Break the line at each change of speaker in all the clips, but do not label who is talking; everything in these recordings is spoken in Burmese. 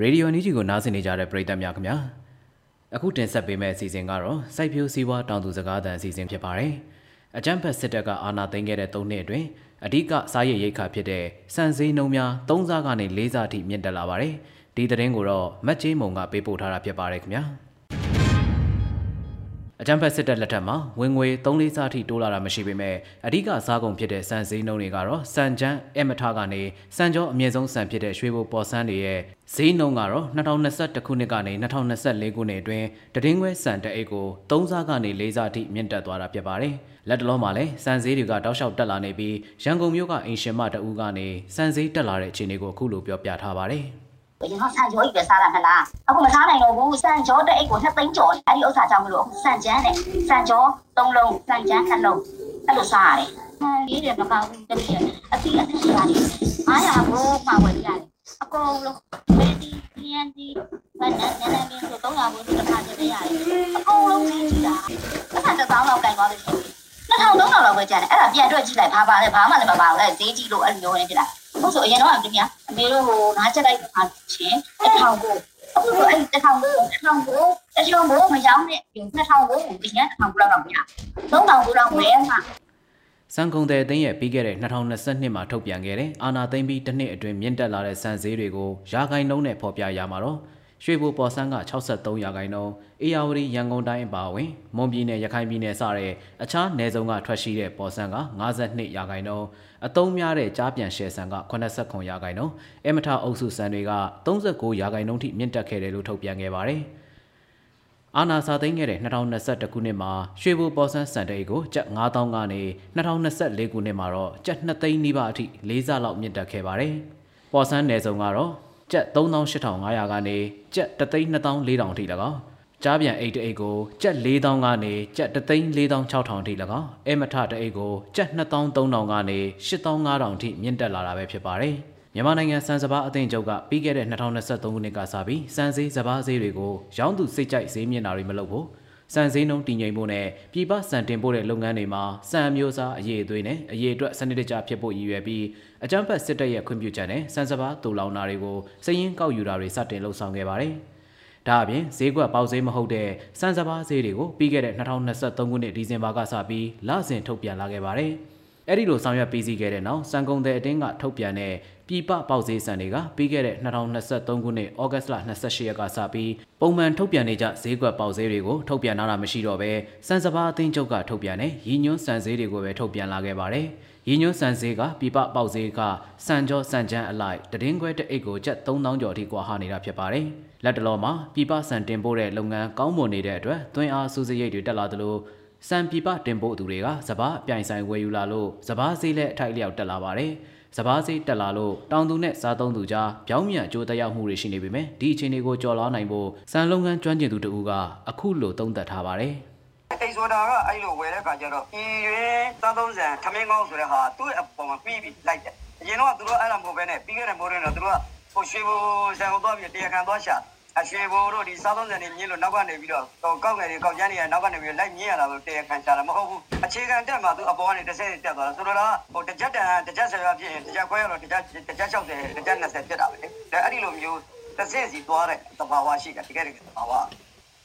ရေဒီယိုနီဂျီကိုနားဆင်နေကြတဲ့ပရိသတ်များခင်ဗျာအခုတင်ဆက်ပေးမယ့်အစီအစဉ်ကတော့စိုက်ပျိုးစည်းဝါးတောင်သူစကားသံအစီအစဉ်ဖြစ်ပါတယ်အကြံဖက်စစ်တပ်ကအာဏာသိမ်းခဲ့တဲ့၃နှစ်အတွင်းအဓိကစားရည်ရိတ်ခါဖြစ်တဲ့စံစည်းနှုံများ၃စားကနေ၄စားအထိမြင့်တက်လာပါတယ်ဒီသတင်းကိုတော့မတ်ကြီးမုံကပေးပို့ထားတာဖြစ်ပါတယ်ခင်ဗျာ အကြံဖက်စစ်တပ်လက်ထက်မှာဝင်ငွေ3-4စားထိတိုးလာတာမရှိပေမဲ့အဓိကစားကုန်ဖြစ်တဲ့စံစည်းနှုံတွေကတော့စံချမ်းအမထကနေစံကြောအမြင့်ဆုံးစံဖြစ်တဲ့ရွှေဘိုပေါ်ဆန်းတွေရဲ့ဈေးနှုန်းကတော့2021ခုနှစ်ကနေ2024ခုနှစ်အတွင်းတည်င်းခွဲစံတအိတ်ကို3စားကနေ4စားထိမြင့်တက်သွားတာဖြစ်ပါတယ်။လက်တလုံးမှာလည်းစံဈေးတွေကတောက်လျှောက်တက်လာနေပြီးရန်ကုန်မြို့ကအင်ရှင်မတအူးကနေစံဈေးတက်လာတဲ့အခြေအနေကိုအခုလိုပြောပြထားပါတယ်။
အရင်ကဆန်ကြောအိတ်ပဲစားတာမလားအခုမစားနိုင်တော့ဘူးဆန်ကြောတဲ့အိတ်ကိုနှစ်သိန်းကျော်အဲ့ဒီဥစ္စာကြောင့်မလို့အခုဆန်ကျန်းနဲ့ဆန်ကြောသုံးလုံးဆန်ကျန်းနှလုံးအဲ့လိုစားရတယ်ရေးတယ်မကောင်းဘူးတကယ်အတိအကျရတယ်အားရဖို့မှဝယ်ရတယ်အကုန်လုံးဘယ်ဒီလျန်ဒီဘာနဲ့နဲ့နဲ့ဆို300ဘူးတစ်ခါတည်းရတယ်အကုန်လုံးကြီးကြည့်တာတစ်ခါတစ်သောင်းလောက်ကင်သွားလို့ရှိရင်2000 3000လောက်ပဲကျန်တယ်အဲ့ဒါပြန်တွက်ကြည့်လိုက်ဘာပါလဲဘာမှလည်းမပါဘူးလေဈေးကြီးလို့အဲ့လိုမျိုးနေဖြစ်တာ ဟုတ်ဆိုအရင်တော့အပြင်အမေတို့ဟိုငါးချက်လိုက်ပါချင်းတစ်ထောင်ကိုအခုဆိုအဲ့တစ်ထောင်ကိုတစ်ထောင်ကိုတစ်ထောင်ကိုမရောင်းနဲ့နှစ်ထောင်ကိုအရင်တစ်ထောင်ကိုလောက်တော့မရသုံးထောင်ကိုလောက်ဝယ်မှာ
စံကုန်တဲ့အသင်းရဲ့ပြီးခဲ့တဲ့2022မှာထုတ်ပြန်ခဲ့တဲ့အာနာသိမ့်ပြီးတစ်နှစ်အတွင်းမြင့်တက်လာတဲ့စံဈေးတွေကိုရာဂိုင်နှုန်းနဲ့ဖော်ပြရမှာတော့ ရွှေဘိုပေါ်ဆန်းက63ရာခိုင်နှုန်းအေယာဝတီရန်ကုန်တိုင်းအပါအဝင်မွန်ပြည်နယ်ရခိုင်ပြည်နယ်စတဲ့အခြားနယ်စုံကထွက်ရှိတဲ့ပေါ်ဆန်းက52ရာခိုင်နှုန်းအသုံးများတဲ့ကြားပြန်ရှယ်ဆန်က89ရာခိုင်နှုန်းအမထအုပ်စုဆန်တွေက39ရာခိုင်နှုန်းထိမြင့်တက်ခဲ့တယ်လို့ထုတ်ပြန်ခဲ့ပါတယ်အာနာစာသိမ်းခဲ့တဲ့2021ခုနှစ်မှာရွှေဘိုပေါ်ဆန်းစံတိတ်ကိုကျပ်9000ကနေ2024ခုနှစ်မှာတော့ကျပ်2သိန်းနီးပါးအထိ၄ဆလောက်မြင့်တက်ခဲ့ပါတယ်။ပေါ်ဆန်းနယ်စုံကတော့ ကျပ်38,500ကနေကျပ်3,2400အထိ၎င်းကြားပြန်အိတ်တအိတ်ကိုကျပ်4000ကနေကျပ်3,4600အထိ၎င်းအဲမထတအိတ်ကိုကျပ်2,3000ကနေ8,5000အထိမြင့်တက်လာတာပဲဖြစ်ပါတယ်မြန်မာနိုင်ငံစံစဘာအသင်းချုပ်ကပြီးခဲ့တဲ့2023ခုနှစ်ကစပြီးစံစည်းစဘာဈေးတွေကိုရောင်းသူစိတ်ကြိုက်ဈေးမြင့်တာတွေမလုပ်ဘူး စံစည်းနှုန်းတည်ငြိမ်ဖို့နဲ့ပြည်ပစံတင်ပို့တဲ့လုပ်ငန်းတွေမှာစံမျိုးစားအရေးအသွေးနဲ့အရေးအတွက်စနစ်တကျဖြစ်ဖို့ရည်ရွယ်ပြီးအကြမ်းဖက်စစ်တပ်ရဲ့ခွင့်ပြုချက်နဲ့စံစဘာတူလောင်နာတွေကိုစည်ရင်းကောက်ယူတာတွေစတင်လှုပ်ဆောင်ခဲ့ပါတယ်။ဒါအပြင်ဈေးကွက်ပေါက်ဈေးမဟုတ်တဲ့စံစဘာဈေးတွေကိုပြီးခဲ့တဲ့2023ခုနှစ်ဒီဇင်ဘာကစပြီးလစဉ်ထုတ်ပြန်လာခဲ့ပါတယ်။ အဲ့ဒီလိုဆောင်ရွက်ပြီးစီးခဲ့တဲ့နောက်စံကုန်တဲ့အတင်းကထုတ်ပြန်တဲ့ပြည်ပပေါက်ဈေးစံတွေကပြီးခဲ့တဲ့2023ခုနှစ်ဩဂတ်စ်လ28ရက်ကစပြီးပုံမှန်ထုတ်ပြန်နေကြဈေးကွက်ပေါက်ဈေးတွေကိုထုတ်ပြန်လာတာမရှိတော့ဘဲစံစဘာအသင်းချုပ်ကထုတ်ပြန်တဲ့ရည်ညွှန်းစံဈေးတွေကိုပဲထုတ်ပြန်လာခဲ့ပါတယ်။ရည်ညွှန်းစံဈေးကပြည်ပပေါက်ဈေးကစံကြောစံချမ်းအလိုက်တည်င်းခွဲတစ်အိတ်ကိုကျပ်3000ကျော်ထိကွာဟနေတာဖြစ်ပါတယ်။လက်တလောမှာပြည်ပစံတင်ပို့တဲ့လုပ်ငန်းကောင်းမွန်နေတဲ့အတွက်သွင်းအားစုစရိတ်တွေတက်လာသလို စံပြပတင်ပို့သူတွေကစပားအပြိုင်ဆိုင်ဝယ်ယူလာလို့စပားဈေးလည်းအထိုက်လျောက်တက်လာပါတယ်။စပားဈေးတက်လာလို့တောင်သူနဲ့စားသုံးသူကြားပြောင်းမြန်အကျိုးသက်ရောက်မှုတွေရှိနေပေမဲ့ဒီအခြေအနေကိုကျော်လွှားနိုင်ဖို့စံလုပ်ငန်းကျွမ်းကျင်သူတဦးကအခုလိုသုံးသပ်ထားပါတယ်။
အိဆိုတာကအဲ့လိုဝယ်တဲ့ခါကျတော့ဤရွေးစားသုံးစံထမင်းကောင်းဆိုတဲ့ဟာသူ့အပေါ်မှာပြီးပြီးလိုက်တယ်။အရင်တော့သူတို့အဲ့လိုမဟုတ်ဘဲနဲ့ပြီးခဲ့တဲ့မိုးရင်းတော့သူတို့ကဟိုရွှေဘူဆန်ကိုသွားပြီးတရားခံသွားရှာတယ် အရွှေဘိုးတို့ဒီစားသုံးစံတွေမြင်လို့နောက်ကနေပြီးတော့ကောက်ငယ်တွေကောက်ကျန်းတွေကနောက်ကနေပြီးလိုက်မြင်ရတာလို့တရားခံချတာမဟုတ်ဘူးအခြေခံတက်မှာသူအပေါ်ကနေတစ်ဆယ်တက်သွားတာဆိုတော့ဟိုတစ်ချက်တန်တစ်ချက်ဆယ်ရဖြစ်ရင်တစ်ချက်ခွဲရတော့တစ်ချက်တစ်ချက်60တစ်ချက်20ဖြစ်တာပဲလေဒါအဲ့ဒီလိုမျိုးတစ်ဆယ်စီသွားတဲ့သဘာဝရှိတယ်တကယ်တကယ်သဘာဝ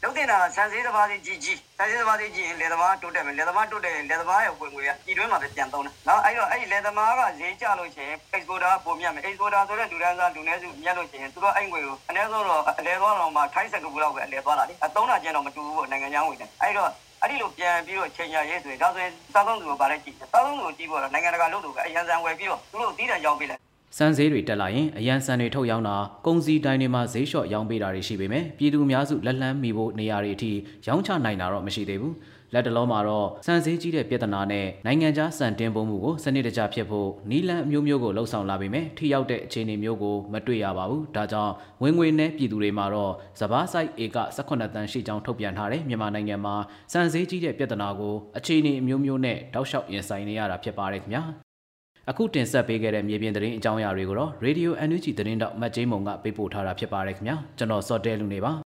လုပ်တင်တာဆန်စည်းတစ်ပါးစီကြီးကြီးဆန်စည်းတစ်ပါးစီကြီးရင်လေသမားတိုးတက်မယ်လေသမားတိုးတက်ရင်လေသမားရဲ့ဝင်ငွေကပြည်တွင်းမှာပဲပြန်သုံးတယ်နော်အဲ့တော့အဲ့ဒီလေသမားကဈေးကျလို့ရှိရင် exporter ပုံမြတ်မယ် exporter ဆိုတဲ့လူတန်းစားလူနည်းစုမြတ်လို့ရှိရင်သူတို့အဲ့ငွေကိုအနည်းဆုံးတော့အလဲသွားတော့မှထိုင်းစကူလောက်ပဲအလဲသွားတာလေအသုံးတာကျန်တော့မတူဘူးပေါ့နိုင်ငံခြားငွေနဲ့အဲ့တော့အဲ့ဒီလိုပြန်ပြီးတော့ချိန်ရရေးဆိုရင်ဒါဆိုရင်စားသုံးသူကိုဗာလဲကြည့်စားသုံးသူကိုကြည့်ဖို့တော့နိုင်ငံတကာလို့သူကအရန်စံဝယ်ပြီးတော့သူတို့တီးတံရောင်းပေးလိုက်
စံဈေးတွေတက်လာရင်အရန်စံတွေထုတ်ရောင်းတာကုန်စည်တိုင်းတွေမှာဈေးလျှော့ရောင်းပေးတာတွေရှိပေမဲ့ပြည်သူအများစုလက်လန်းမိဖို့နေရာတွေအထိရောင်းချနိုင်တာတော့မရှိသေးဘူးလက်တလုံးမှာတော့စံဈေးကြီးတဲ့ပြဿနာနဲ့နိုင်ငံခြားစံတင်ပုံမှုကိုစနစ်တကျဖြစ်ဖို့နီလန်အမျိုးမျိုးကိုလှုံ့ဆော်လာပေမဲ့ထိရောက်တဲ့အခြေအနေမျိုးကိုမတွေ့ရပါဘူးဒါကြောင့်ဝင်ငွေနဲ့ပြည်သူတွေမှာတော့စဘာဆိုင်ဧက18တန်းရှိကြောင်းထုတ်ပြန်ထားတဲ့မြန်မာနိုင်ငံမှာစံဈေးကြီးတဲ့ပြဿနာကိုအခြေအနေအမျိုးမျိုးနဲ့တောက်လျှောက်ရင်ဆိုင်နေရတာဖြစ်ပါတယ်ခင်ဗျာ အခုတင်ဆက်ပေးခဲ့တဲ့မြေပြင်သတင်းအကြောင်းအရာတွေကိုတော့ Radio NUG သတင်းတော့မတ်ဂျိမုံကပေးပို့ထားတာဖြစ်ပါတယ်ခင်ဗျာကျွန်တော်စောတဲလူနေပါ